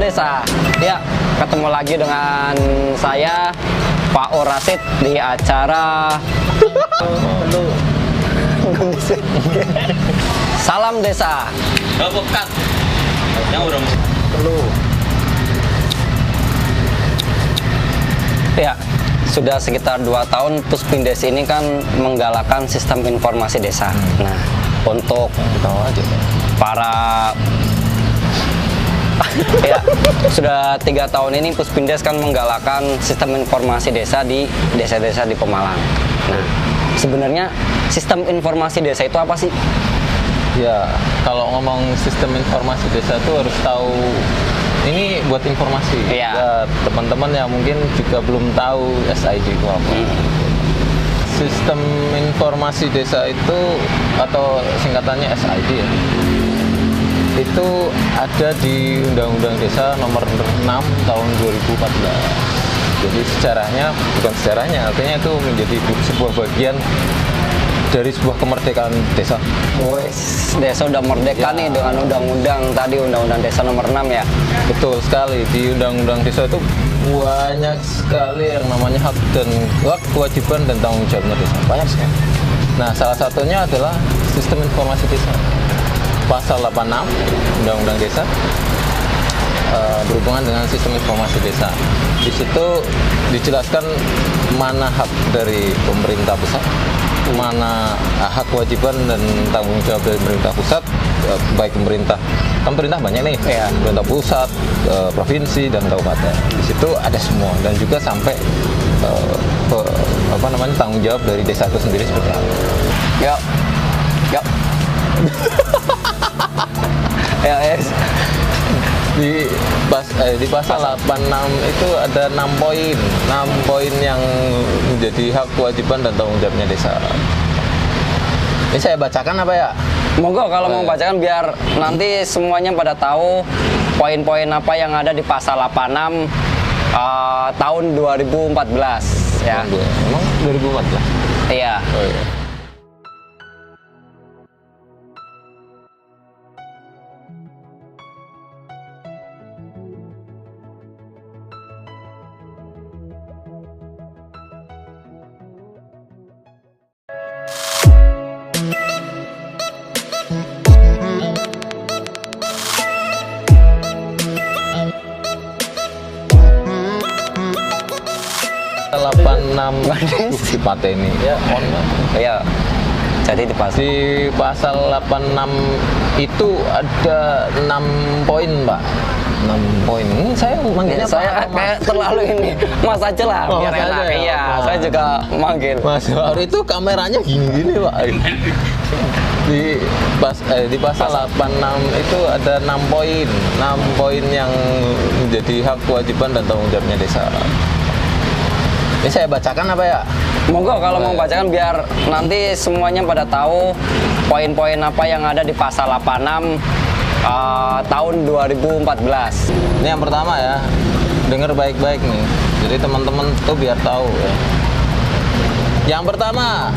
Desa. Ya, ketemu lagi dengan saya Pak Orasid di acara Salam Desa. Bukan. Yang udah Ya, sudah sekitar dua tahun Puspindes ini kan menggalakkan sistem informasi desa. Nah, untuk para ya sudah tiga tahun ini Puspindes kan menggalakkan sistem informasi desa di desa-desa di Pemalang. Nah, sebenarnya sistem informasi desa itu apa sih? Ya, kalau ngomong sistem informasi desa itu harus tahu ini buat informasi. Iya. Ya, teman-teman yang mungkin juga belum tahu SID itu apa. Sistem informasi desa itu atau singkatannya SID ya. Itu ada di Undang-Undang Desa nomor 6 tahun 2014. Jadi sejarahnya bukan sejarahnya, artinya itu menjadi sebuah bagian dari sebuah kemerdekaan desa. Wes, desa udah merdeka Ya. nih dengan undang-undang tadi undang-undang desa nomor 6 ya. Betul sekali di Undang-Undang Desa itu banyak sekali yang namanya hak dan hak kewajiban dan tanggung jawabnya desa banyak sekali. Nah salah satunya adalah sistem informasi desa pasal 86 Undang-Undang Desa eh, berhubungan dengan sistem informasi desa. Di situ dijelaskan mana hak dari pemerintah pusat, mana hak kewajiban dan tanggung jawab dari pemerintah pusat, eh, baik pemerintah kan pemerintah banyak nih, Iya. pemerintah pusat, eh, provinsi dan kabupaten. Di situ ada semua dan juga sampai eh, pe- apa namanya tanggung jawab dari desa itu sendiri seperti apa. Yuk. ya, yes. di pas eh, di pasal 86 itu ada 6 poin 6 poin yang menjadi hak kewajiban dan tanggung jawabnya desa ini saya bacakan apa ya Monggo kalau mau Boleh. bacakan biar nanti semuanya pada tahu poin-poin apa yang ada di pasal 86 eh, tahun 2014 ya. emang 2014 Iya. oh iya pateni ya mohon. Iya. Jadi di pasal di pasal 86 itu ada 6 poin pak 6 poin Hmm, saya manggilnya Ya, saya Pak Mas. kayak terlalu ini Mas aja lah Oh, biar Mas enak. ya? Iya, Oh. saya juga manggil. Mas Baru itu kameranya gini-gini pak di pas eh, di pasal 86 itu ada 6 poin 6 poin yang menjadi hak kewajiban dan tanggung jawabnya desa ini saya bacakan apa ya Monggo kalau mau bacakan biar nanti semuanya pada tahu poin-poin apa yang ada di pasal 86 eh, tahun 2014. ini yang pertama ya dengar baik-baik nih jadi teman-teman tuh biar tahu ya yang pertama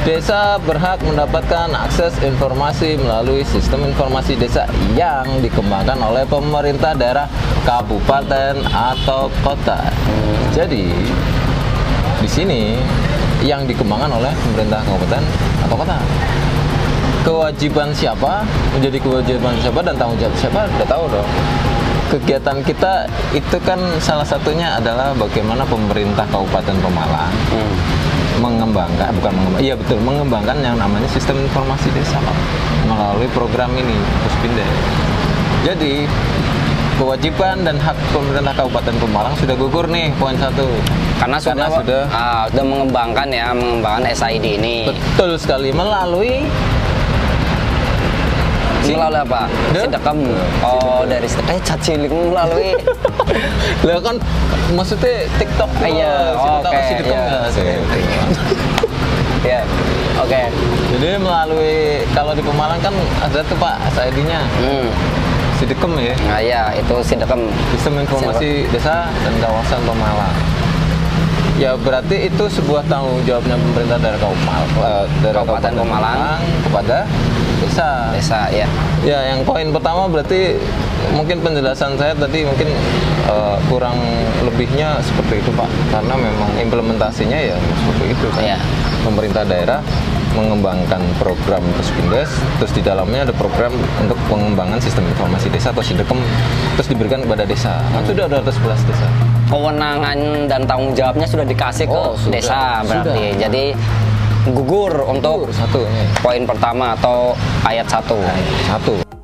Desa berhak mendapatkan akses informasi melalui sistem informasi desa yang dikembangkan oleh pemerintah daerah, kabupaten atau kota. Jadi di sini yang dikembangkan oleh pemerintah kabupaten atau kota. Kewajiban siapa menjadi kewajiban siapa dan tanggung jawab siapa udah tahu dong. Kegiatan kita itu kan salah satunya adalah bagaimana pemerintah Kabupaten Pemalang Hmm. mengembangkan bukan mengembangkan iya betul mengembangkan yang namanya sistem informasi desa Pak, melalui program ini Puspindes. Jadi kewajiban dan hak pemerintah Kabupaten Pemalang sudah gugur nih poin satu Karena sudah sudah ah, sudah mengembangkan ya, mengembangkan SID ini. betul sekali melalui Melalui apa? Duh. Sidekem. Oh, dari Sidekem. Eh, cacilik melalui lah kan maksudnya TikTok iya, oke, iya. ya. Oke. Jadi melalui kalau di Pemalang kan ada tuh Pak SID-nya Hmm. Sidekem ya Nah, ya, itu Sidekem. Sistem Informasi Desa dan Kawasan Pemalang. Ya berarti itu sebuah tanggung jawabnya pemerintah dari Kabupaten, eh, dari Kabupaten Pemalang. kepada desa. Desa ya. Ya yang poin pertama berarti mungkin penjelasan saya tadi mungkin eh, kurang lebihnya seperti itu Pak. Karena memang implementasinya ya seperti itu kan. Iya. Pemerintah daerah mengembangkan program Puspindes, terus di dalamnya ada program untuk pengembangan sistem informasi desa atau Sidekem, terus diberikan kepada desa. Kan sudah ada 11 desa. Kewenangan dan tanggung jawabnya sudah dikasih ke Oh, sudah. desa berarti. Sudah. Jadi gugur untuk Gugur satu ini. poin pertama atau ayat satu. Satu.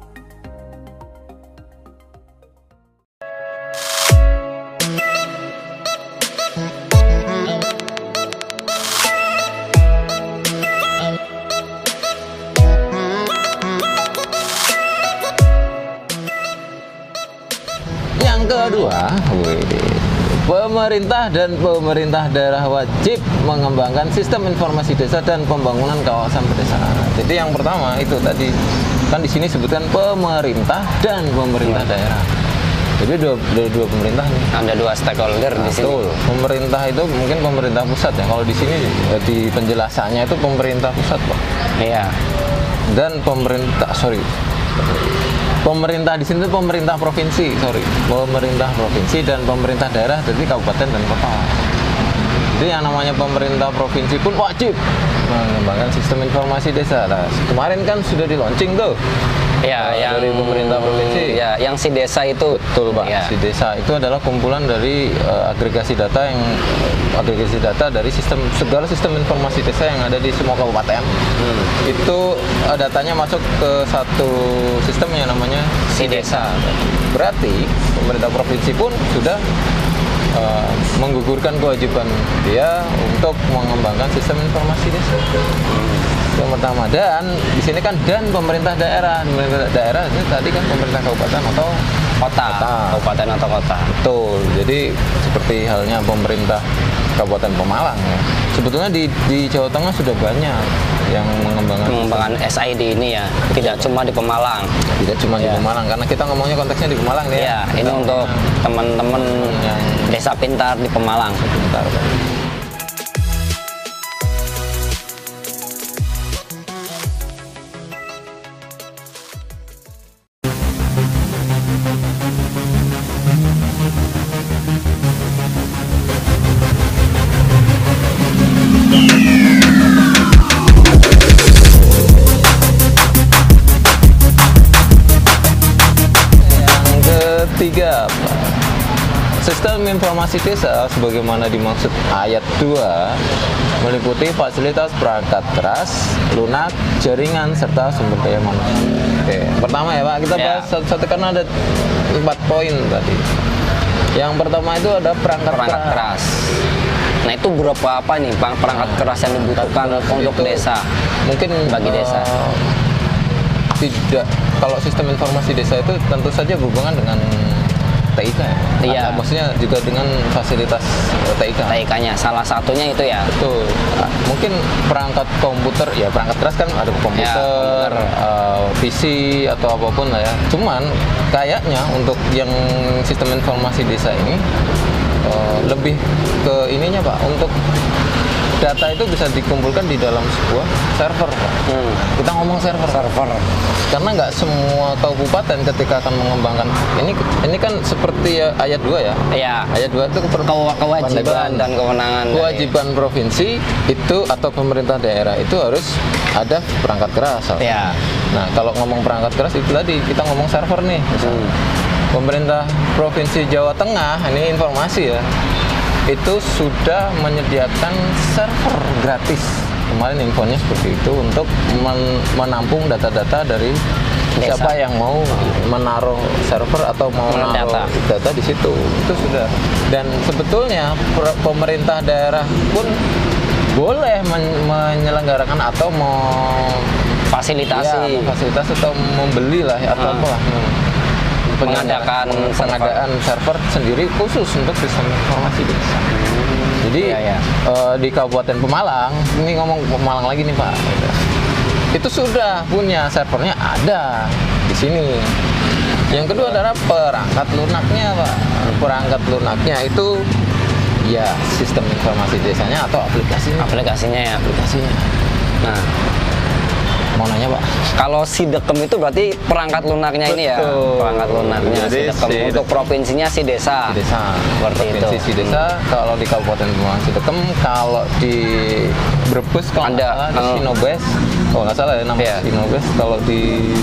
Pemerintah dan pemerintah daerah wajib mengembangkan sistem informasi desa dan pembangunan kawasan pedesaan. Jadi yang pertama itu tadi kan di sini sebutkan pemerintah dan pemerintah daerah. Jadi dua, dua, dua pemerintah nih. Ada dua stakeholder di sini. Betul. Pemerintah itu mungkin pemerintah pusat ya. Kalau di sini eh, di penjelasannya itu pemerintah pusat, Pak. Iya. Dan pemerintah, sorry. Pemerintah di sini itu pemerintah provinsi, sorry. Pemerintah provinsi dan pemerintah daerah jadi kabupaten dan kota. Jadi yang namanya pemerintah provinsi pun wajib mengembangkan sistem informasi desa. Nah, kemarin kan sudah di launching tuh. Ya, Eh, yang dari pemerintah provinsi. Ya, yang si desa itu. Betul Pak. Ya. Si desa itu adalah kumpulan dari eh, agregasi data yang agregasi data dari sistem segala sistem informasi desa yang ada di semua kabupaten. Hmm. Itu eh, datanya masuk ke satu sistem yang namanya Si desa. Berarti pemerintah provinsi pun sudah eh, menggugurkan kewajiban dia untuk mengembangkan sistem informasi desa. Yang pertama dan di sini kan dan pemerintah daerah, pemerintah daerah itu tadi kan pemerintah kabupaten atau Kota, Kota. kabupaten atau kota. Betul. Jadi seperti halnya pemerintah Kabupaten Pemalang ya. Sebetulnya di, di Jawa Tengah sudah banyak yang mengembangkan Pengembangan SID ini ya, tidak cuma di Pemalang. tidak cuma di Ya. Pemalang karena kita ngomongnya konteksnya di Pemalang nih Ya, ini untuk teman-teman yang desa pintar di Pemalang. Pak. Sistem informasi desa sebagaimana dimaksud ayat 2 meliputi fasilitas perangkat keras, lunak, jaringan serta sumber daya manusia. Oke, pertama ya Pak, kita Ya. bahas satu-satu karena ada empat poin tadi. Yang pertama itu ada perangkat, Perangkat keras. Nah, itu berapa apa nih Bang, perangkat keras yang dibutuhkan untuk Itu desa? Mungkin Bagi desa. eh, tidak kalau sistem informasi desa itu tentu saja berhubungan dengan TIK ya. Iya. Atau Maksudnya juga dengan fasilitas TIK. TIK-nya salah satunya itu ya. Betul. Ah, Mungkin perangkat komputer, ya perangkat keras kan ada komputer, Ya, komputer. eh, PC atau apa pun lah ya. Cuman kayaknya untuk yang sistem informasi desa ini eh, lebih ke ininya pak, untuk data itu bisa dikumpulkan di dalam sebuah server. Hmm. Kita ngomong server. Server. Karena nggak semua kabupaten ketika akan mengembangkan ini ini kan seperti ya, ayat 2 ya. Ya. Ayat 2 itu keper- Kewa- kewajiban dan kewenangan dari- kewajiban provinsi itu atau pemerintah daerah itu harus ada perangkat keras. Ya. Nah, kalau ngomong perangkat keras itu tadi kita ngomong server nih. misalnya. Hmm. Pemerintah Provinsi Jawa Tengah ini informasi ya. Itu sudah menyediakan server gratis. Kemarin infonya seperti itu untuk men- menampung data-data dari Desa. siapa yang mau menaruh server atau mau Menaruh data. data di situ itu sudah dan sebetulnya pemerintah daerah pun boleh men- menyelenggarakan atau mau Fasilitasi. ya, fasilitas atau membeli lah ya, atau Hmm. hmm. Mengadakan pengadaan server sendiri khusus untuk sistem informasi desa. Jadi Iya, iya. eh, di Kabupaten Pemalang, ini ngomong Pemalang lagi nih Pak. Itu sudah punya servernya ada di sini. Yang kedua adalah perangkat lunaknya Pak. Perangkat lunaknya itu ya sistem informasi desanya atau aplikasinya. aplikasinya ya. Aplikasinya. Nah, mau nanya pak Kalau Sidekem itu berarti perangkat lunaknya ini ya, Betul. perangkat lunaknya Jadi Sidekem. si- Untuk provinsinya si desa. di desa Seperti provinsi itu. si desa kalau di kabupaten Kepulauan Sidekem kalau di Brebes kalau Ada, salah di eh. Sinobes kalau nggak salah ya nama Iya. Sinobes kalau di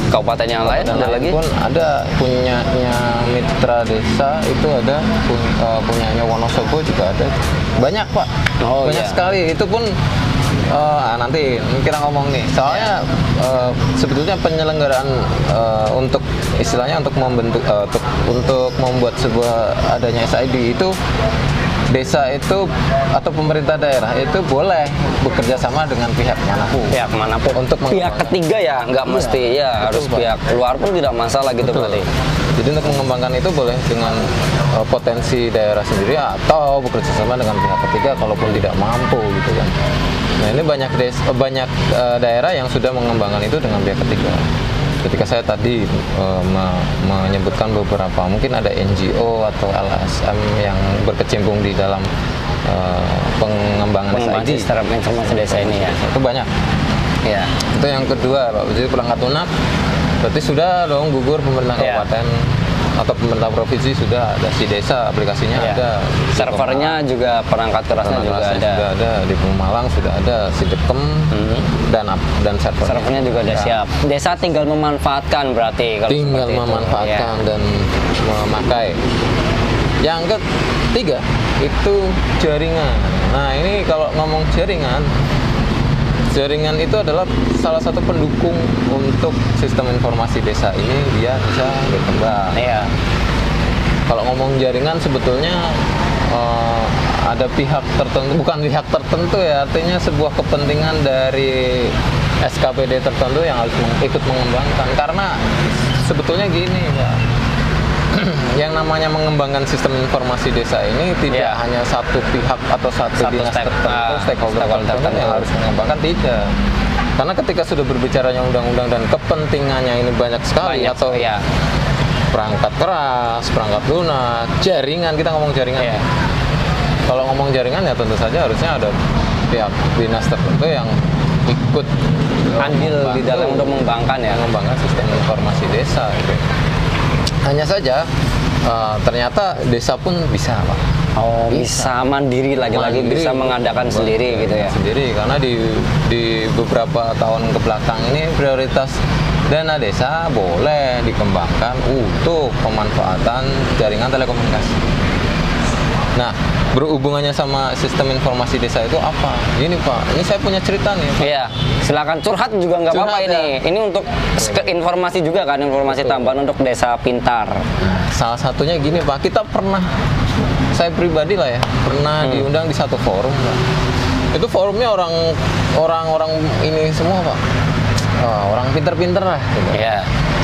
Kabupaten yang lain ada lagi? pun ada punyanya mitra desa itu ada pun- eh, punyanya Wonosobo juga ada banyak pak Oh, banyak iya. sekali itu pun ah, nanti kita ngomong nih soalnya eh, sebetulnya penyelenggaraan eh, untuk istilahnya untuk membentuk eh, untuk untuk membuat sebuah adanya SID itu desa itu atau pemerintah daerah itu boleh bekerja sama dengan pihak mana pun Pihak mana pun. Untuk pihak ketiga ya, nggak Iya, mesti ya betul, harus Pak. pihak luar pun tidak masalah gitu Betul. berarti. Jadi untuk mengembangkan itu boleh dengan uh, potensi daerah sendiri atau bekerja sama dengan pihak ketiga kalaupun tidak mampu gitu kan. Nah ini banyak des uh, banyak uh, daerah yang sudah mengembangkan itu dengan pihak ketiga. Ketika saya tadi uh, me- menyebutkan beberapa, mungkin ada NGO atau LSM yang berkecimpung di dalam uh, pengembangan Pengembangan SID. informasi desa ini ya. Itu banyak. Ya. Itu yang kedua, Pak. Jadi perangkat lunak berarti sudah dong gugur pemerintah Iya. kabupaten atau pemerintah provinsi sudah ada si desa aplikasinya Ya. ada. Servernya juga perangkat kerasnya juga ada. sudah ada di Pemalang sudah ada si Dekem Hmm. dan dan servernya. Servernya juga udah Ya. siap. Desa tinggal memanfaatkan berarti kalau Tinggal seperti itu. memanfaatkan Ya. dan memakai. Yang ketiga itu jaringan. Nah ini kalau ngomong jaringan Jaringan itu adalah salah satu pendukung untuk sistem informasi desa ini dia bisa berkembang. Iya. Kalau ngomong jaringan sebetulnya eh, ada pihak tertentu, bukan pihak tertentu ya, artinya sebuah kepentingan dari SKPD tertentu yang harus ikut mengembangkan. Karena sebetulnya gini, Pak. yang namanya mengembangkan sistem informasi desa ini tidak Iya. hanya satu pihak atau satu, Satu dinas stake- tertentu, ah, stakeholder stakeholder tertentu yang tertentu. harus mengembangkan tidak. Karena ketika sudah berbicaranya undang-undang dan kepentingannya ini banyak sekali Banyak, atau ya. perangkat keras, perangkat lunak, jaringan kita ngomong jaringan. Iya. Kalau ngomong jaringan ya tentu saja harusnya ada pihak dinas tertentu yang ikut Andil di dalam untuk mengembangkan ya. mengembangkan sistem informasi desa. Gitu. Hanya saja eh, ternyata desa pun bisa, Pak. Oh, bisa, mandiri lagi-lagi bisa mengadakan sendiri gitu ya. Sendiri karena di di beberapa tahun ke belakang ini prioritas dana desa boleh dikembangkan untuk pemanfaatan jaringan telekomunikasi. Nah, berhubungannya sama sistem informasi desa itu apa? Gini Pak, ini saya punya cerita nih. Pak. Iya, silakan curhat juga nggak apa-apa Curhat, ini. ya. Ini untuk ske- informasi juga kan, informasi Betul. tambahan untuk desa pintar. Salah satunya gini Pak, kita pernah, saya pribadi lah ya, pernah Hmm. diundang di satu forum Pak. Itu forumnya orang orang-orang ini semua Pak, Ah, orang pinter-pinter lah. Gitu. Iya.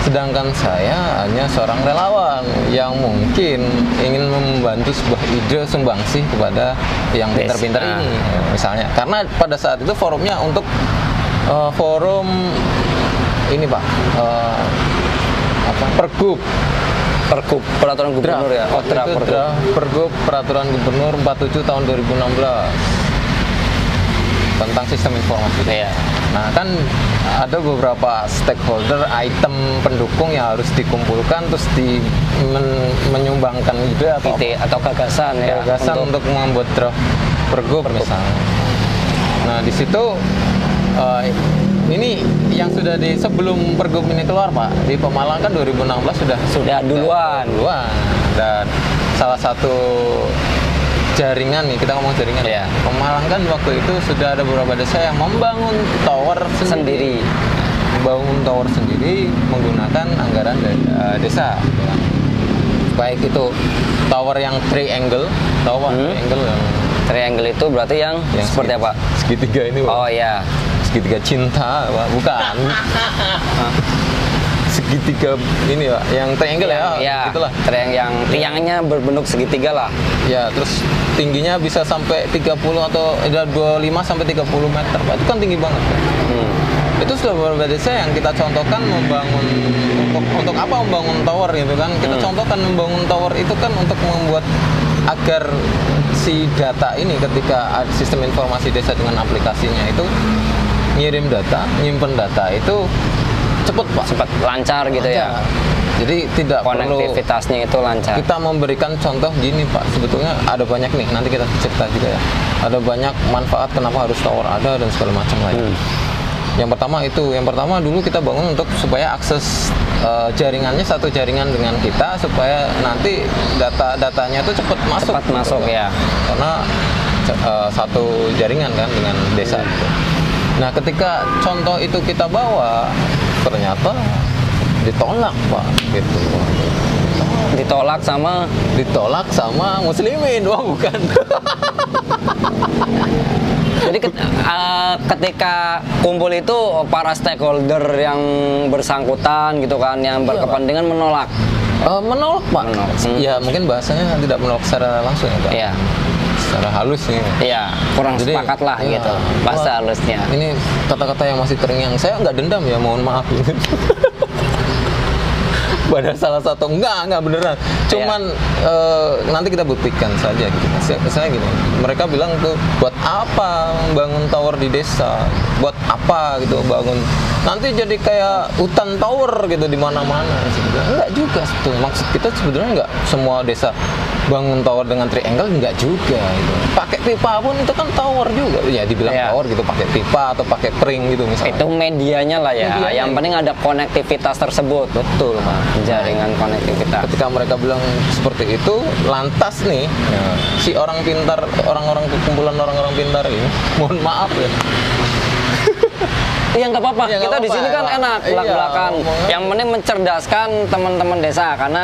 Sedangkan saya hanya seorang relawan yang mungkin ingin membantu sebuah ide sumbangsih kepada yang Desa. pinter-pinter ini, misalnya. Karena pada saat itu forumnya untuk eh, forum ini Pak, eh, apa? Pergub Pergub peraturan gubernur ya. Oh, draft itu pergub. draft Pergub Peraturan Gubernur 47 tahun 2016 tentang sistem informasi. Iya. Nah kan ada beberapa stakeholder item pendukung yang harus dikumpulkan terus di men- menyumbangkan ide atau Ide atau gagasan ya gagasan untuk, membuat draft pergub, misalnya. Nah di situ eh, ini yang sudah di sebelum pergub ini keluar pak di Pemalang kan 2016 sudah sudah duluan. duluan dan salah satu jaringan nih kita ngomong jaringan Iya. Pemalang kan waktu itu sudah ada beberapa desa yang membangun tower Sendiri. sendiri, membangun tower sendiri menggunakan anggaran dari eh, desa baik itu tower yang triangle tower Hmm. triangle yang Triangle itu berarti yang, yang seperti segi- apa? segitiga ini Pak. Oh iya. segitiga cinta Pak. bukan segitiga ini Pak yang triangle ya, ya. gitulah Triang yang tiangnya berbentuk segitiga lah. Ya, terus tingginya bisa sampai 30 atau eh, 25 sampai 30 meter. Pak. Itu kan tinggi banget. Pak. Hmm. Itu sudah beberapa desa yang kita contohkan membangun untuk untuk apa membangun tower gitu kan. Kita Hmm. contohkan membangun tower itu kan untuk membuat agar si data ini ketika sistem informasi desa dengan aplikasinya itu ngirim data, nyimpen data itu cepet pak. cepat lancar gitu ya. Jadi tidak perlu konektivitasnya itu lancar. Kita memberikan contoh gini pak. Sebetulnya ada banyak nih nanti kita cerita juga ya. Ada banyak manfaat kenapa harus tower ada dan segala macam lain. Hmm. yang pertama itu yang pertama dulu kita bangun untuk supaya akses eh, jaringannya satu jaringan dengan kita supaya nanti data datanya itu cepat masuk cepat masuk ya. Karena eh, satu jaringan kan dengan desa itu. Nah, ketika contoh itu kita bawa, ternyata ditolak, Pak, gitu. ditolak sama Ditolak sama muslimin, wah bukan. jadi ket- eh, ketika kumpul itu para stakeholder yang bersangkutan gitu kan yang berkepentingan menolak Eh, menolak, Pak. Menolak. Hmm. Ya, mungkin bahasanya tidak menolak secara langsung ya, Pak. Iya. Secara halus nih. Iya, kurang Jadi, sepakat lah iya. gitu bahasa halusnya. Ini kata-kata yang masih terngiang. Saya nggak dendam ya, mohon maaf. Pada salah satu enggak enggak beneran. Cuman eh, nanti kita buktikan saja gitu. Saya, saya gini, mereka bilang tuh buat apa bangun tower di desa? Buat apa gitu bangun? Nanti jadi kayak hutan tower gitu di mana-mana. Enggak juga sebetulnya. Maksud kita sebenarnya enggak semua desa bangun tower dengan triangle enggak juga gitu. Pakai pipa pun itu kan tower juga. Ya dibilang Iya. tower gitu pakai pipa atau pakai pring gitu misalnya. Itu medianya lah ya. Medianya. Yang penting ada konektivitas tersebut. Betul, Pak. Jaringan konektivitas. ketika mereka bilang seperti itu lantas nih ya, si orang pintar orang-orang kumpulan orang-orang pintar ini mohon maaf ya Iya nggak apa-apa. Iya, nggak Kita di sini kan ya, Pak. enak Iya, belak-belakan. ngomongnya. Yang penting mencerdaskan teman-teman desa karena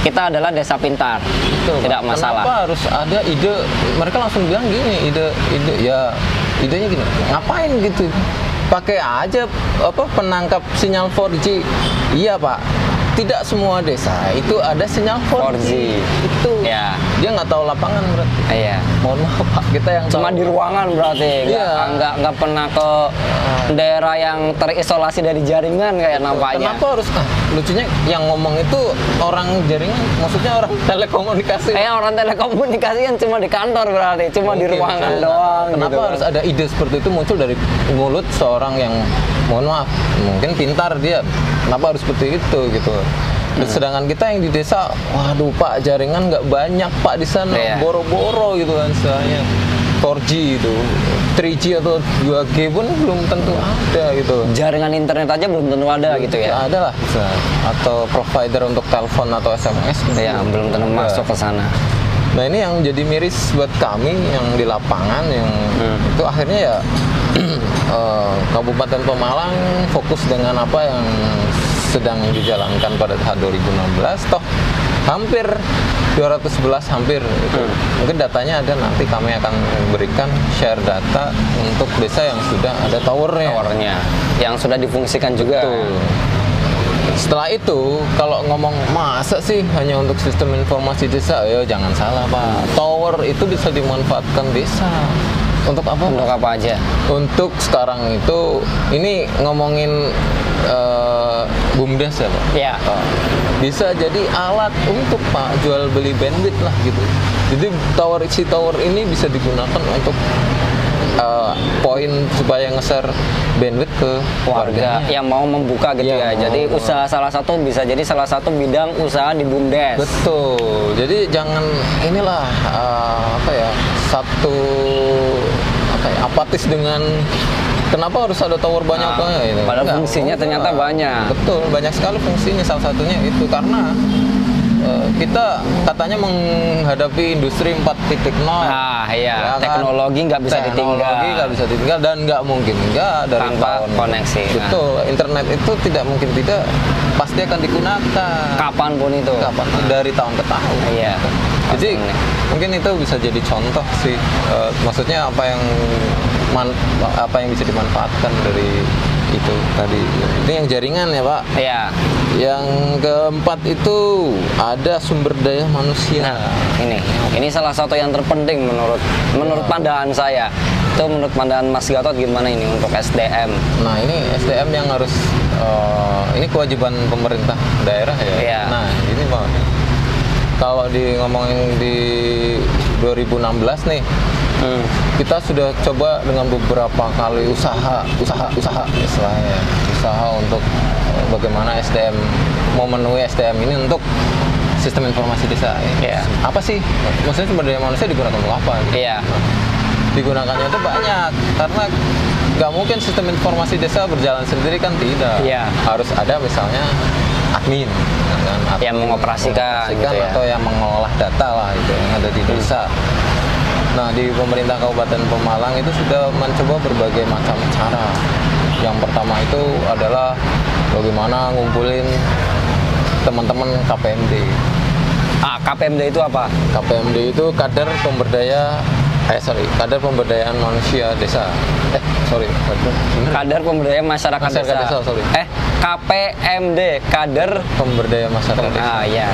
kita adalah desa pintar. Betul, Pak. Tidak masalah. Kenapa harus ada ide? Mereka langsung bilang gini, ide, ide, ya, idenya gini. Ngapain gitu? Pakai aja apa penangkap sinyal 4G. Iya pak. Tidak semua desa itu ada sinyal 4G. 4G. Itu. Ya. Dia nggak tahu lapangan berarti. Iya. Mohon maaf pak, kita yang Cuma tahu. di ruangan berarti. Iya. nggak nggak pernah ke daerah yang terisolasi dari jaringan kayak nampaknya. Kenapa harus? Ah, lucunya yang ngomong itu orang jaringan, maksudnya orang telekomunikasi. Kayak orang telekomunikasi kan cuma di kantor berarti, cuma di Mungkin, ruangan saya doang. Kenapa gitu kan. harus ada ide seperti itu muncul dari mulut seorang yang mohon maaf, mungkin pintar dia. Kenapa harus seperti itu gitu? Hmm. Sedangkan kita yang di desa, waduh Pak jaringan nggak banyak Pak di sana, Iya. boro-boro gitu kan istilahnya. 4G itu, 3G atau 2G pun belum tentu ada gitu. Jaringan internet aja belum tentu ada gitu ya. ada lah bisa. atau provider untuk telepon atau SMS gitu. Ya, belum tentu Ada. masuk ke sana. Nah ini yang jadi miris buat kami yang di lapangan yang Hmm. itu akhirnya ya eh, Kabupaten Pemalang fokus dengan apa yang sedang dijalankan pada tahun 2016 toh hampir 211 hampir gitu. Hmm. mungkin datanya ada nanti kami akan berikan share data untuk desa yang sudah ada towernya Towernya yang sudah difungsikan juga. Betul. Setelah itu, kalau ngomong masa sih hanya untuk sistem informasi desa, ya jangan salah pak. Tower itu bisa dimanfaatkan desa. Untuk apa? Untuk apa aja? Untuk sekarang itu, ini ngomongin eh, bumdes ya pak. Ya. Oh, bisa jadi alat untuk pak jual beli bandwidth lah gitu. Jadi tower si tower ini bisa digunakan untuk eh, poin supaya nge-share bandwidth ke warga yang mau membuka gitu Iya, ya. Jadi mau. usaha salah satu bisa jadi salah satu bidang usaha di BUMDes. Betul. Jadi jangan inilah eh, apa ya satu apa ya apatis dengan kenapa harus ada tower banyak Nah, banget gitu. padahal Enggak, fungsinya enggak. ternyata banyak. Betul, banyak sekali fungsinya. Salah satunya itu karena eh, kita katanya menghadapi industri 4.0. Ah, iya. Ya kan? Teknologi nggak bisa ditinggal. Teknologi nggak bisa ditinggal dan nggak mungkin nggak dari Tanpa tahun. koneksi. Nah. Betul, internet itu tidak mungkin tidak pasti akan digunakan. Kapan pun itu. Kapan dari tahun ke tahun. Iya. Jadi mungkin itu bisa jadi contoh sih. Eh, maksudnya apa yang man- apa yang bisa dimanfaatkan dari itu tadi. Ini yang jaringan ya Pak. Iya. Yang keempat itu ada sumber daya manusia. Nah, ini ini salah satu yang terpenting menurut menurut pandangan saya. Itu menurut pandangan Mas Gatot gimana ini untuk SDM? Nah ini SDM yang harus eh, ini kewajiban pemerintah daerah ya. Iya. Nah ini Pak. Kalau di ngomongin di 2016 nih Hmm. kita sudah coba dengan beberapa kali usaha usaha usaha istilahnya usaha untuk eh, bagaimana SDM memenuhi SDM ini untuk sistem informasi desa Iya. apa sih maksudnya sumber daya manusia digunakan untuk apa gitu. Iya. digunakannya itu banyak karena nggak mungkin sistem informasi desa berjalan sendiri kan tidak Iya. harus ada misalnya admin kan, admin Yang mengoperasikan gitu ya. atau yang mengolah data lah itu yang ada di desa nah di pemerintah Kabupaten Pemalang itu sudah mencoba berbagai macam cara yang pertama itu adalah bagaimana ngumpulin teman-teman KPMD Ah, KPMD itu apa? KPMD itu kader pemberdaya eh sorry kader pemberdayaan manusia desa eh sorry kader. Kader Pemberdayaan Masyarakat, Masyarakat Desa. Desa, sorry. Eh, KPMD, Kader pemberdaya masyarakat desa Ah iya.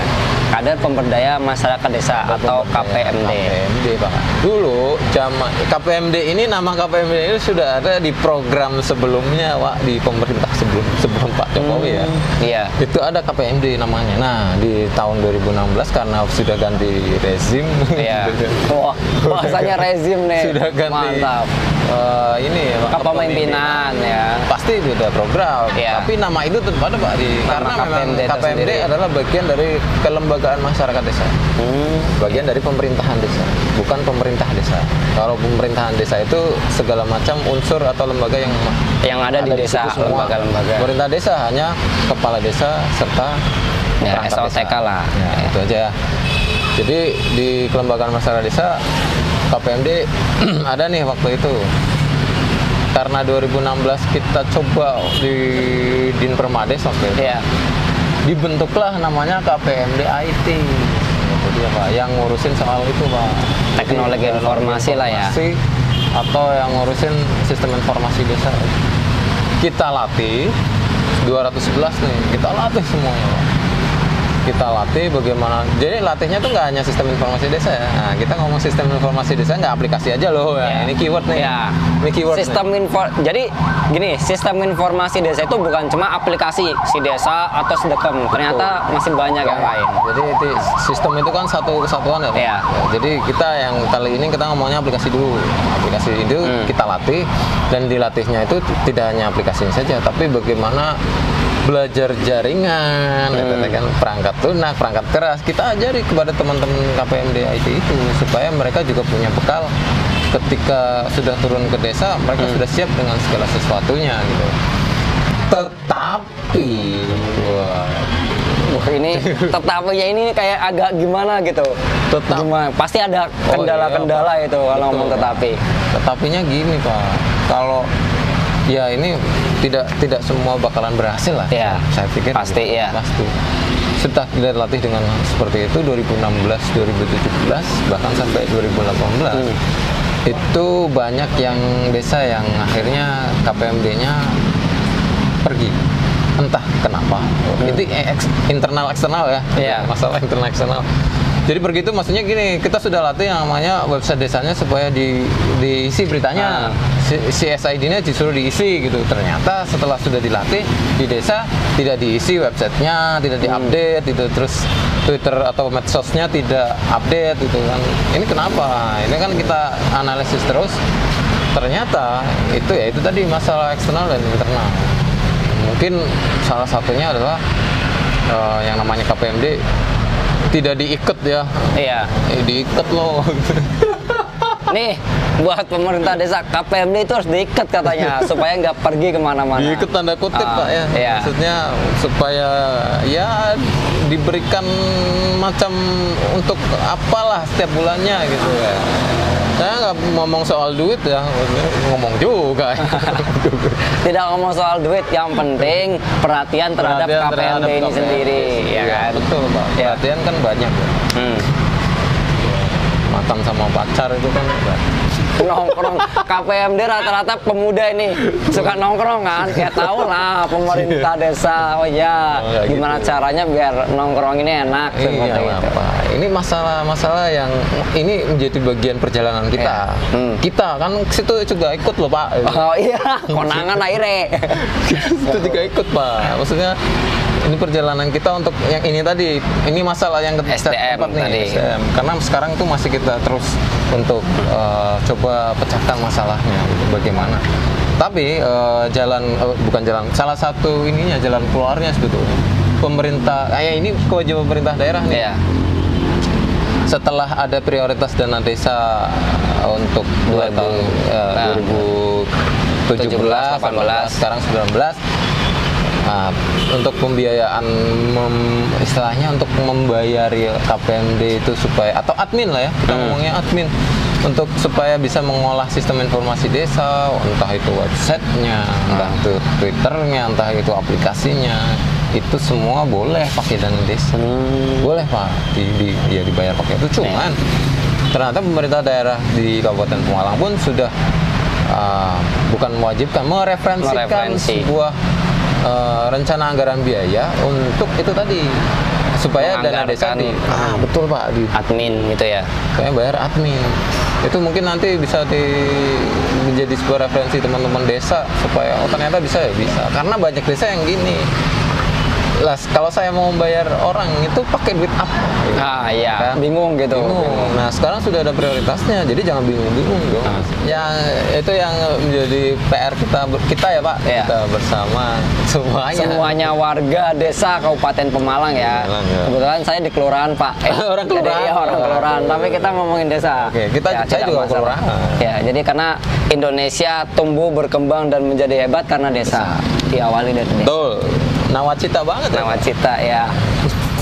Kader Pemberdaya Masyarakat Desa atau Pemberdayaan KPMD. KPMD pak dulu zaman KPMD ini nama KPMD ini sudah ada di program sebelumnya pak di pemerintah sebelum sebelum Pak Jokowi ya Iya. itu ada KPMD namanya nah di tahun 2016 karena sudah ganti rezim Iya. Wah, bahasanya rezim nih. sudah ganti Mantap. Eh, ini ya, Kepemimpinan ya. pasti beda program Iya. tapi nama itu tetap ada pak di Nama karena memang KPMD KPMD tersendiri. adalah bagian dari kelembagaan masyarakat desa Hmm. bagian dari pemerintahan desa bukan pemerintah desa kalau pemerintahan desa itu segala macam unsur atau lembaga yang Yang ada di desa, lembaga-lembaga. pemerintah desa hanya kepala desa serta Ya, SOTK desa. lah. Ya, itu aja jadi di kelembagaan masyarakat desa KPMD ada nih waktu itu. Karena 2016 kita coba di Din Permades waktu itu. Iya. dibentuklah namanya KPMD IT jadi apa yang ngurusin soal itu pak. Teknologi Jadi, informasi lah ya. informasi atau yang ngurusin sistem informasi desa. Kita latih 211 nih kita latih semuanya pak kita latih bagaimana jadi latihnya tuh nggak hanya sistem informasi desa ya nah, kita ngomong sistem informasi desa nggak aplikasi aja loh ya. Ini keyword nih Ya. ini keyword Sistem info jadi gini, sistem informasi desa itu bukan cuma aplikasi si desa atau sedekem. Ternyata masih banyak yang lain. Jadi itu, sistem itu kan satu kesatuan ya. Iya. Ya, jadi kita yang kali ini kita ngomongnya aplikasi dulu. Aplikasi itu Hmm. kita latih dan dilatihnya itu tidak hanya aplikasinya saja, tapi bagaimana belajar jaringan, Hmm. gitu kan perangkat lunak, perangkat keras. Kita ajari kepada teman-teman KPMD IT itu supaya mereka juga punya bekal ketika sudah turun ke desa, mereka Hmm. sudah siap dengan segala sesuatunya gitu. Tetapi, wah, Wah, ini tetapinya ini kayak agak gimana gitu. Tetap. Gimana? Pasti ada Oh, kendala-kendala iya, Pak. itu kalau ngomong tetapi. Tetapinya gini pak, kalau ya ini tidak tidak semua bakalan berhasil lah. Iya. Saya pikir Pasti, gitu. iya. Pasti. Setelah kita latih dengan seperti itu 2016, 2017 bahkan sampai 2018 Hmm. itu banyak yang desa yang akhirnya KPMD-nya pergi entah kenapa itu ex- internal eksternal ya Hmm. Iya. masalah internal eksternal jadi pergi itu maksudnya gini kita sudah latih yang namanya website desanya supaya di diisi beritanya. Ah. si, si SID-nya disuruh diisi gitu. Ternyata setelah sudah dilatih di desa tidak diisi websitenya tidak diupdate gitu. Terus Twitter atau medsosnya tidak update gitu kan. Ini kenapa? Ini kan kita analisis terus. Ternyata itu ya itu tadi masalah eksternal dan internal. Mungkin salah satunya adalah eh, yang namanya KPMD tidak diikat ya Iya. eh, diikat loh Nih, buat pemerintah desa KPMD itu harus diikat katanya supaya nggak pergi ke mana-mana. diikat tanda kutip Ah, pak ya Iya. maksudnya supaya ya diberikan macam untuk apalah setiap bulannya gitu ya saya nggak ngomong soal duit ya ngomong juga Tidak ngomong soal duit, yang penting perhatian terhadap Perhatian KPMD terhadap ini KPMD. sendiri, ya Iya, kan? betul pak Iya. perhatian kan banyak ya. Hmm. makan sama pacar itu kan nongkrong KPMD rata-rata pemuda ini suka nongkrong kan ya tahu lah pemerintah desa oh ya Oh, ya gimana gitu. caranya biar nongkrong ini enak Iya, Pak. Ini masalah-masalah yang ini menjadi bagian perjalanan kita. Iya. Hmm. Kita kan situ juga ikut loh, Pak. oh iya konangan akhirnya itu juga ikut, Pak. Maksudnya ini perjalanan kita untuk yang ini tadi ini masalah yang ke- SDM keempat nih, tadi. SDM. karena sekarang tuh masih kita terus untuk eh, coba pecahkan masalahnya gitu, bagaimana tapi eh, jalan eh, bukan jalan salah satu ininya jalan keluarnya sebetulnya pemerintah kayak ini kewajiban pemerintah daerah nih Iya. setelah ada prioritas dana desa untuk dua 2000, tahun nah, 2017, 18, 18, sekarang 19 Nah, untuk pembiayaan mem- istilahnya untuk membayari KPMD itu supaya atau admin lah ya kita Hmm. ngomongnya admin untuk supaya bisa mengolah sistem informasi desa entah itu websitenya entah Hmm. itu twitternya entah itu aplikasinya itu semua boleh pakai dana desa Hmm. boleh pak di, di- ya dibayar pakai itu cuman ternyata pemerintah daerah di Kabupaten Pemalang pun sudah uh, bukan mewajibkan mereferensikan Mereferensi. sebuah uh, rencana anggaran biaya untuk itu tadi supaya dana desa di ah betul pak di admin gitu ya? Kayak bayar admin. Itu mungkin nanti bisa di menjadi sebuah referensi teman-teman desa supaya oh ternyata bisa ya bisa. Karena banyak desa yang gini lah kalau saya mau bayar orang itu pakai duit apa ah iya Kan? bingung gitu Bingung. Nah sekarang sudah ada prioritasnya, jadi jangan bingung-bingung dong. Ah. Yang itu yang menjadi PR kita kita ya Pak, Iya. kita bersama semuanya. semuanya warga desa Kabupaten Pemalang ya. Pemalang, ya. Kebetulan saya di kelurahan Pak. Orang jadi, kelurahan. ya, orang kelurahan. Tapi kita ngomongin desa. Oke, kita- saya tidak juga masalah. kelurahan. Ya, jadi karena Indonesia tumbuh berkembang dan menjadi hebat karena desa. Diawali dari desa. Betul. Nawacita banget ya. Nawacita ya.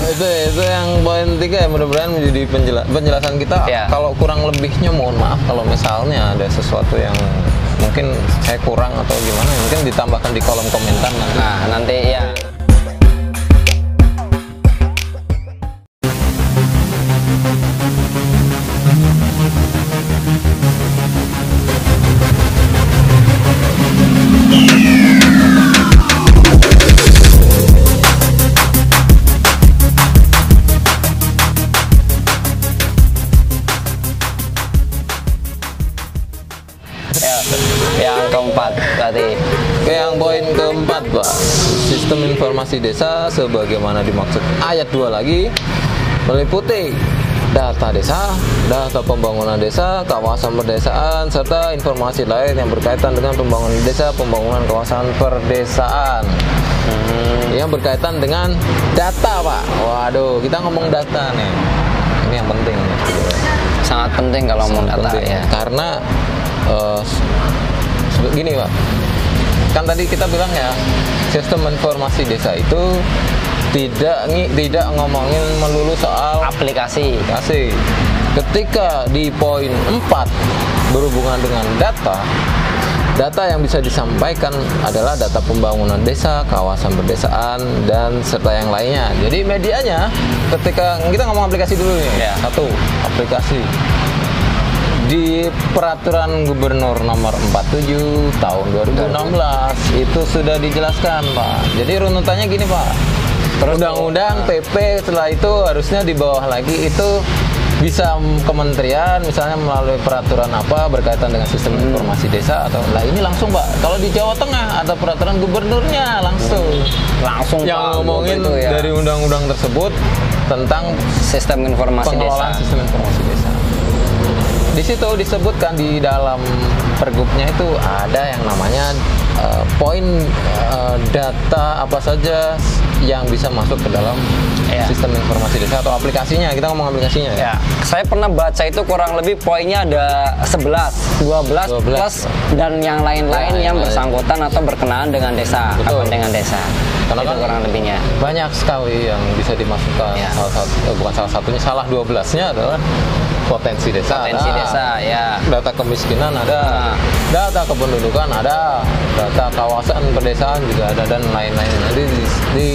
itu itu yang poin tiga ya mudah-mudahan menjadi penjela- penjelasan kita Ya. kalau kurang lebihnya mohon maaf kalau misalnya ada sesuatu yang mungkin saya kurang atau gimana mungkin ditambahkan di kolom komentar nanti Nah, nanti ya ya sebagaimana dimaksud ayat 2 lagi meliputi data desa, data pembangunan desa, kawasan perdesaan, serta informasi lain yang berkaitan dengan pembangunan desa, pembangunan kawasan perdesaan. Hmm, yang berkaitan dengan data, Pak. Waduh, kita ngomong data nih. Ini yang penting. sangat penting kalau mau Sangat data penting. ya. Karena sebe- gini pak, kan tadi kita bilang ya sistem informasi desa itu tidak tidak ngomongin melulu soal Aplikasi. aplikasi. Ketika di poin 4 berhubungan dengan data, data yang bisa disampaikan adalah data pembangunan desa, kawasan perdesaan, dan serta yang lainnya. Jadi medianya, ketika kita ngomong aplikasi dulu nih, Ya. satu aplikasi di peraturan gubernur nomor 47 tahun 2016 itu sudah dijelaskan pak jadi runutannya gini pak undang-undang PP setelah itu harusnya di bawah lagi itu bisa kementerian misalnya melalui peraturan apa berkaitan dengan sistem Hmm. informasi desa atau lah ini langsung pak kalau di Jawa Tengah ada peraturan gubernurnya langsung Langsung yang Pak, ngomongin ya. dari undang-undang tersebut tentang sistem informasi pengelolaan desa. sistem informasi desa. Di situ disebutkan di dalam pergubnya itu ada yang namanya eh, poin eh, data apa saja yang bisa masuk ke dalam Ya. sistem informasi desa atau aplikasinya. Kita ngomong aplikasinya ya. Ya, saya pernah baca itu kurang lebih poinnya ada 11, 12, 12. plus dan yang lain-lain Ya, yang lain. bersangkutan atau berkenaan dengan desa, Betul. kepentingan desa. Karena itu kan- kurang lebihnya. Banyak sekali yang bisa dimasukkan. Ya. Salah satu eh, bukan salah satunya salah 12-nya adalah potensi desa. Potensi ada. desa, ya. data kemiskinan ada, Nah. data kependudukan ada, data kawasan pedesaan juga ada dan lain-lain. Jadi di, di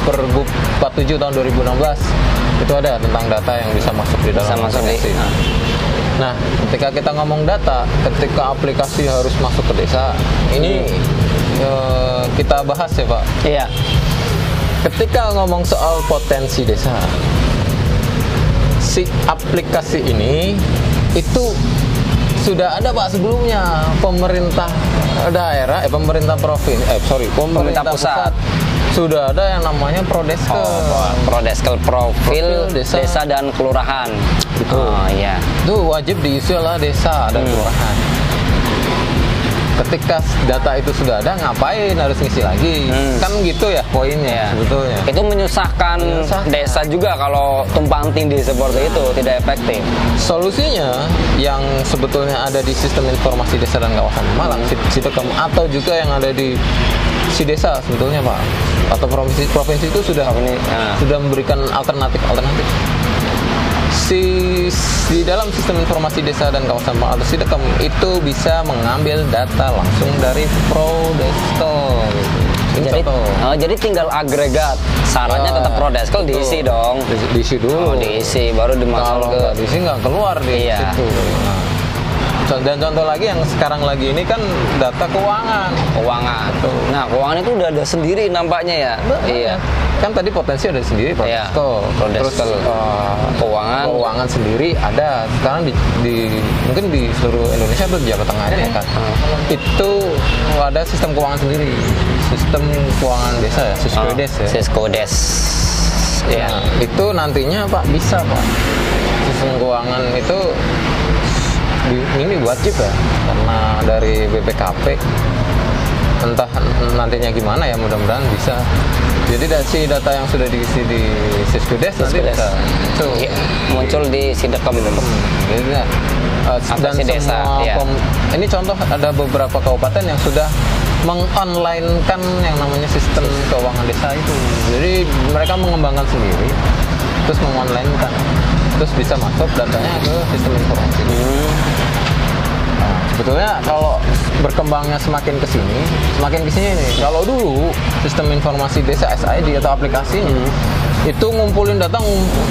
Pergub 47 tahun 2016 itu ada tentang data yang bisa masuk di dalam Bisa masuk di- aplikasi. nah. Nah, ketika kita ngomong data, ketika aplikasi harus masuk ke desa, ini eh, kita bahas ya Pak. Iya. Ketika ngomong soal potensi desa, si aplikasi ini itu sudah ada pak sebelumnya pemerintah daerah, eh pemerintah provinsi, eh sorry pemerintah, Pemerintah pusat. pusat. sudah ada yang namanya Prodeskel. Oh, Prodeskel profil, Profil desa. desa. dan kelurahan. Betul. Oh iya. Itu wajib diisi oleh desa dan Hmm. kelurahan. Ketika data itu sudah ada, ngapain harus ngisi lagi? Hmm. Kan gitu ya poinnya Iya. sebetulnya. Itu menyusahkan, Menyusahkan. desa juga kalau tumpang tindih seperti itu tidak efektif. Solusinya yang sebetulnya ada di sistem informasi desa dan kawasan Malang, Hmm. Sit- Sitekam atau juga yang ada di si desa sebetulnya Pak atau provinsi provinsi itu sudah Provinsi, ah. sudah memberikan alternatif alternatif. Si di dalam sistem informasi desa dan kawasan Malang atau Sitekam itu bisa mengambil data langsung dari Prodeskel. Jadi, oh, jadi tinggal agregat. Syaratnya Ya, tetap Prodeskel diisi dong. Di- diisi dulu. Oh, diisi baru kalau dimasuk ke diisi nggak keluar di Iya. situ. Nah, dan contoh lagi yang sekarang lagi ini kan data keuangan. keuangan. Betul. Nah, keuangan itu udah ada sendiri nampaknya ya. Iya. Kan tadi potensi ada sendiri Iya, Prodeskel. Terus Prodeskel. eh, Keuangan. keuangan sendiri ada. Sekarang di, di- mungkin di seluruh Indonesia atau di Jawa Tengah aja ya kan. Itu ada sistem keuangan sendiri. Sistem keuangan desa ya, Siskedes ya. Siskodes. Ya. Nah, itu nantinya Pak bisa Pak. Sistem keuangan itu di- ini wajib ya karena dari BPKP entah nantinya gimana ya mudah-mudahan bisa. Jadi dari data yang sudah diisi di Siskudes nanti Siskudes. bisa itu Iya, muncul di Sidekem. Jadi, ya, uh, dan sih desa, semua iya. pem- ini contoh ada beberapa kabupaten yang sudah mengonlinekan yang namanya sistem keuangan desa itu. Jadi mereka mengembangkan sendiri, terus mengonlinekan, terus bisa masuk datanya ke sistem informasi. Hmm. Sebetulnya kalau berkembangnya semakin ke sini, semakin ke sini nih. Kalau dulu sistem informasi desa SID atau aplikasinya Hmm. itu ngumpulin data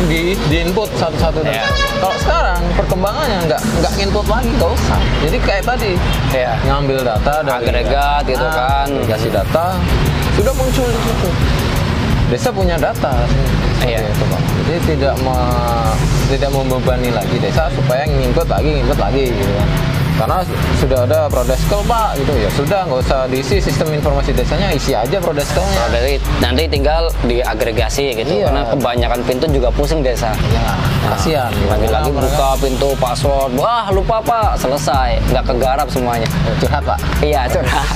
di, di input satu-satu Iya. kalau sekarang perkembangannya nggak nggak input lagi nggak usah. Jadi kayak tadi Iya. ngambil data dari Agregat gitu Ah, kan. agregasi data sudah muncul di situ. Desa punya data, Iya. itu, Pak. Jadi tidak me- tidak membebani lagi desa supaya nginput lagi, nginput lagi gitu kan. Karena su- sudah ada Prodeskel Pak gitu ya. Sudah nggak usah diisi sistem informasi desanya, isi aja Prodeskelnya. Dari nanti tinggal diagregasi gitu. Iya. Karena kebanyakan pintu juga pusing desa. Ya, kasihan. Lagi-lagi mereka- buka pintu password, wah lupa pak, selesai, nggak kegarap semuanya. curhat Pak. Iya curhat.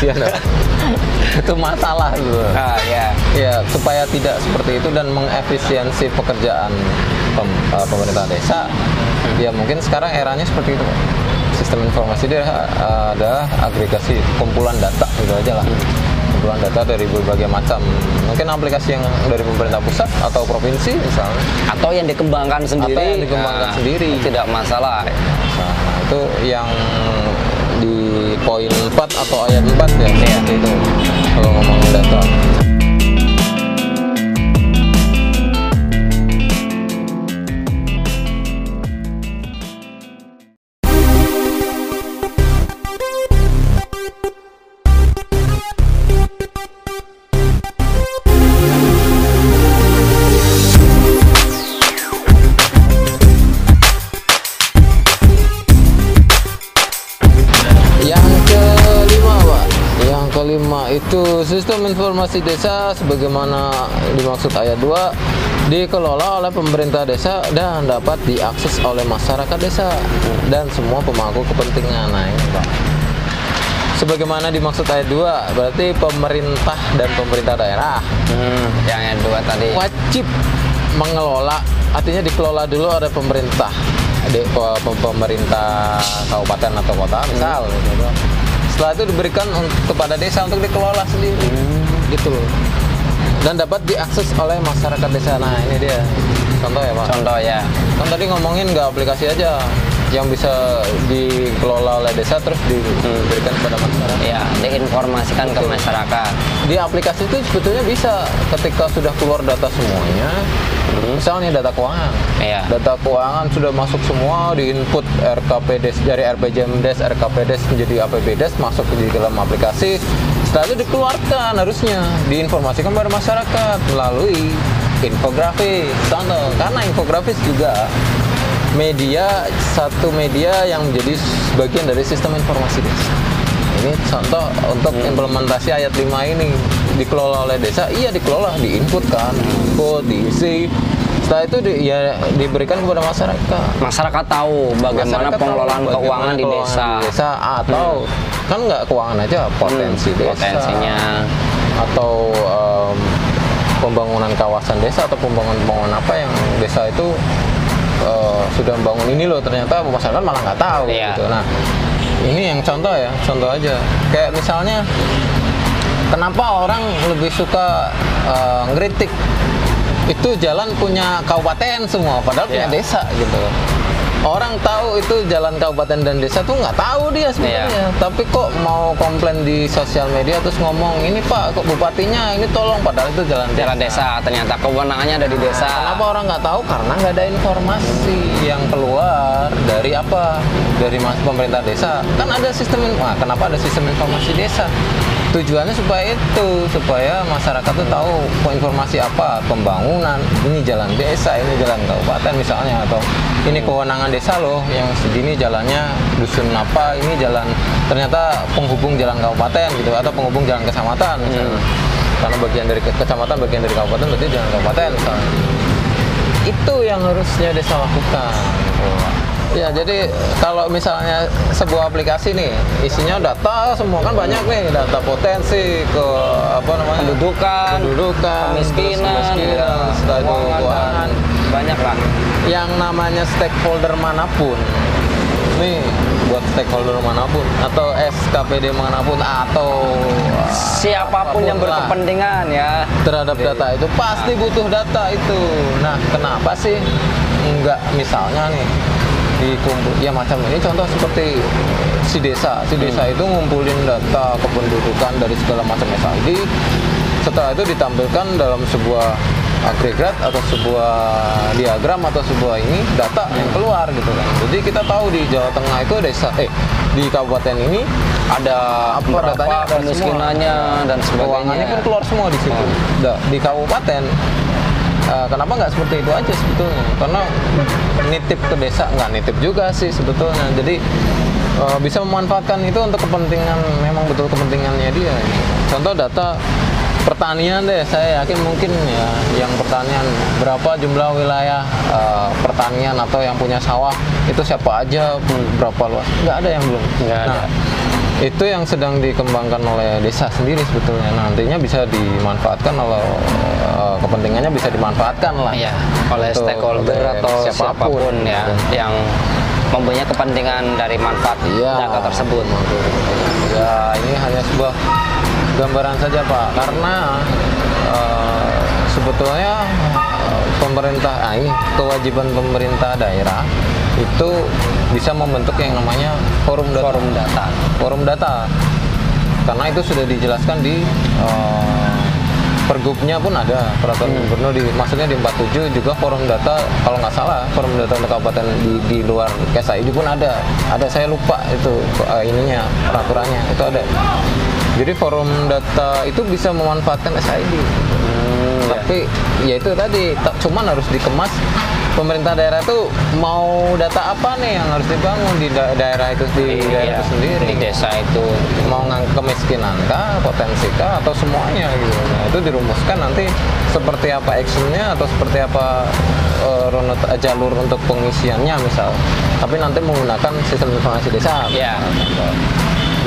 Iya, nah. itu masalah gitu. ah ya. Ya, supaya tidak seperti itu dan mengefisiensi pekerjaan pem- eh, pemerintah desa, ya mungkin sekarang eranya seperti itu. Sistem informasi dia eh, adalah agregasi kumpulan data gitu aja lah. Kumpulan data dari berbagai macam, mungkin aplikasi yang dari pemerintah pusat atau provinsi misalnya. Atau yang dikembangkan sendiri. Atau yang dikembangkan nah, sendiri. Tidak masalah. Nah, itu yang di poin 4 atau ayat 4 ya, Iya. Informasi desa sebagaimana dimaksud ayat 2 dikelola oleh pemerintah desa dan dapat diakses oleh masyarakat desa dan semua pemangku kepentingan. Nah, ini, Pak. Sebagaimana dimaksud ayat 2, berarti pemerintah dan pemerintah daerah Hmm, yang yang dua tadi. wajib mengelola artinya dikelola dulu oleh pemerintah pe- pemerintah kabupaten atau kota misal gitu. setelah itu diberikan kepada desa untuk dikelola sendiri gitu loh. Dan dapat diakses oleh masyarakat desa. Nah ini dia. Contoh ya pak? Contoh ya. kan tadi ngomongin nggak aplikasi aja yang bisa dikelola oleh desa terus diberikan kepada masyarakat. Ya, diinformasikan ke masyarakat. di aplikasi itu sebetulnya bisa ketika sudah keluar data semuanya. Misalnya data keuangan. Iya. data keuangan sudah masuk semua di input RKPDes dari RPJMDes RKPDes menjadi APBDes masuk di dalam aplikasi itu dikeluarkan harusnya. Diinformasikan pada masyarakat melalui infografis. Contoh karena infografis juga media satu media yang menjadi bagian dari sistem informasi desa. Ini contoh untuk implementasi ayat 5 ini dikelola oleh desa, iya dikelola, diinput kan, input, diisi. Setelah itu di, ya diberikan kepada masyarakat. Masyarakat tahu bagaimana Masyarakat tahu pengelolaan bagaimana keuangan di desa. Hmm. di desa atau kan nggak keuangan aja potensi Hmm, desa potensinya. atau em, pembangunan kawasan desa atau pembangunan-pembangunan apa yang desa itu eh, sudah membangun ini loh ternyata masyarakat malah nggak tahu Iya. gitu nah ini yang contoh ya contoh aja kayak misalnya kenapa orang lebih suka eh, ngeritik itu jalan punya kabupaten semua padahal punya Iya. desa gitu orang tahu itu jalan kabupaten dan desa tuh nggak tahu dia sebenarnya Iya. tapi kok mau komplain di sosial media terus ngomong ini pak kok bupatinya ini tolong padahal itu jalan Jalan desa ternyata kewenangannya ada di desa. Kenapa orang nggak tahu? Karena nggak ada informasi yang keluar dari apa? Dari mas pemerintah desa. Kan ada sistem, wah kenapa ada sistem informasi desa? Tujuannya supaya itu, supaya masyarakat tuh tahu informasi apa pembangunan, ini jalan desa, ini jalan kabupaten misalnya, atau ini kewenangan desa loh, yang segini jalannya dusun apa, ini jalan ternyata penghubung jalan kabupaten gitu, atau penghubung jalan kecamatan misalnya. Karena bagian dari ke- kecamatan bagian dari kabupaten berarti jangan kabupaten misalnya. Itu yang harusnya desa lakukan. Gitu. Ya jadi kalau misalnya sebuah aplikasi nih isinya data semua kan banyak nih data potensi ke apa namanya Pendudukan, pendudukan kemiskinan, kemiskinan setelah itu keuangan, keuangan. banyak lah. yang namanya stakeholder mana pun nih buat stakeholder mana pun atau SKPD mana pun atau Siapa pun yang apa pun berkepentingan ya. terhadap data itu pasti butuh data itu. Nah, kenapa sih enggak misalnya nih dikumpul ya macam ini contoh seperti si desa. Si desa itu ngumpulin data kependudukan dari segala macam SID. Setelah itu ditampilkan dalam sebuah agregat atau sebuah diagram atau sebuah ini data yang keluar gitu kan. Jadi kita tahu di Jawa Tengah itu desa eh di kabupaten ini Ada Apa berapa datanya ada kemiskinannya dan keuangannya sebagainya. pun keluar semua di situ. Dah, di kabupaten eh, kenapa nggak seperti itu aja sebetulnya? Karena nitip ke desa nggak nitip juga sih sebetulnya. Jadi eh, bisa memanfaatkan itu untuk kepentingan memang betul kepentingannya dia. Contoh data pertanian deh, saya yakin mungkin ya yang pertanian berapa jumlah wilayah eh, pertanian atau yang punya sawah itu siapa aja berapa luas? Nggak ada yang belum. Nggak ada. Nah, itu yang sedang dikembangkan oleh desa sendiri sebetulnya nantinya bisa dimanfaatkan oleh eh, kepentingannya bisa dimanfaatkan lah Iya, oleh Untuk- stakeholder oleh atau siapa pun, ya yang mempunyai kepentingan dari manfaat Iya. data tersebut. ya ini hanya sebuah gambaran saja pak karena eh, sebetulnya eh, pemerintah ah ini kewajiban pemerintah daerah itu bisa membentuk yang namanya forum data Forum data. forum data karena itu sudah dijelaskan di eh, pergubnya pun ada peraturan Hmm. gubernur di maksudnya di 47 juga forum data kalau nggak salah forum data untuk kabupaten di, di luar KSAID pun ada ada saya lupa itu eh, ininya peraturannya itu ada jadi forum data itu bisa memanfaatkan SID Hmm, ya. tapi ya itu tadi ta- cuman harus dikemas pemerintah daerah tuh mau data apa nih yang harus dibangun di da- daerah itu di daerah Iya, itu sendiri di desa itu. mau ngangkat kemiskinan kah, potensi kah, atau semuanya gitu. Nah, itu dirumuskan nanti seperti apa actionnya atau seperti apa eh, jalur untuk pengisiannya misal. Tapi nanti menggunakan sistem informasi desa. Iya.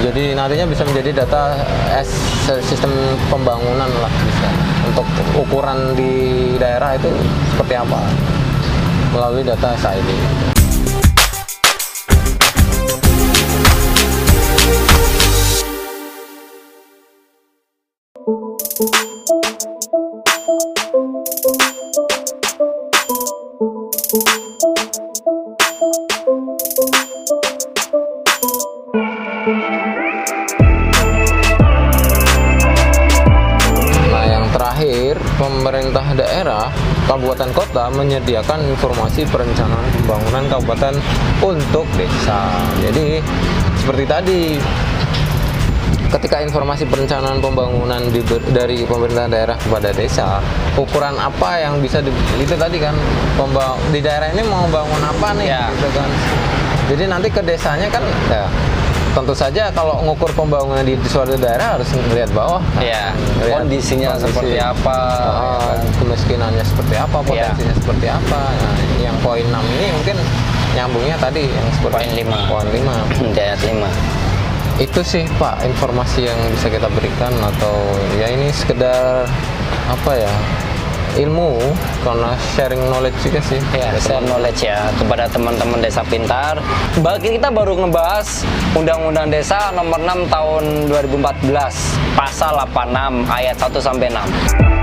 Jadi nantinya bisa menjadi data S sistem pembangunan lah bisa. Untuk ukuran di daerah itu seperti apa melalui data SID. Kabupaten kota menyediakan informasi perencanaan pembangunan kabupaten untuk desa. Jadi, seperti tadi, ketika informasi perencanaan pembangunan diber- dari pemerintah daerah kepada desa, ukuran apa yang bisa di, itu tadi kan pemba- di daerah ini mau bangun apa nih, Ya. gitu kan. Jadi nanti ke desanya kan ya tentu saja kalau ngukur pembangunan di suatu daerah harus melihat bawah. kan. Iya, Lihat kondisinya kondisi. seperti apa, Ah, ya kan? kemiskinannya seperti apa, Iya. potensinya seperti apa. Nah, yang poin 6 ini mungkin nyambungnya tadi yang seperti Poin lima. Poin 5. Dayat 5. Itu sih Pak informasi yang bisa kita berikan atau ya ini sekedar apa ya? Ilmu karena sharing knowledge juga sih. Ya, share knowledge ya kepada teman-teman desa pintar. Bagi kita baru ngebahas Undang-Undang Desa nomor 6 tahun 2014, pasal 86 ayat 1 sampai 6.